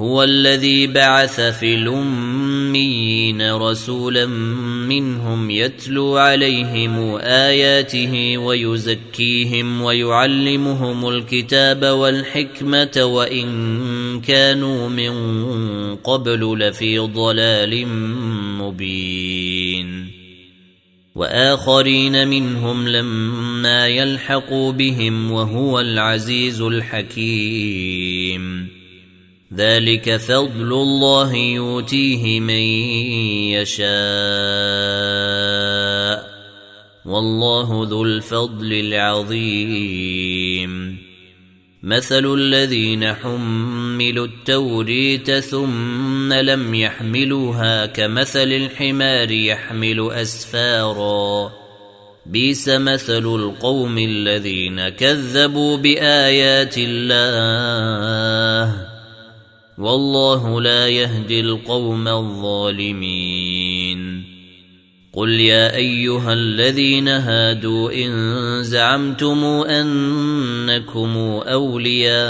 هو الذي بعث في الأميين رسولا منهم يتلو عليهم آياته ويزكيهم ويعلمهم الكتاب والحكمة وإن كانوا من قبل لفي ضلال مبين. وآخرين منهم لما يلحقوا بهم وهو العزيز الحكيم. ذلك فضل الله يؤتيه من يشاء والله ذو الفضل العظيم. مثل الذين حملوا التوريت ثم لم يحملوها كمثل الحمار يحمل أسفارا. بيس مثل القوم الذين كذبوا بآيات الله. والله لا يهدي القوم الظالمين. قل يا أيها الذين هادوا إن زعمتم أنكم أولياء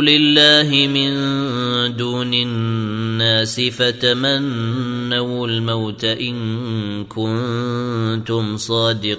لله من دون الناس فتمنوا الموت إن كنتم صادقين.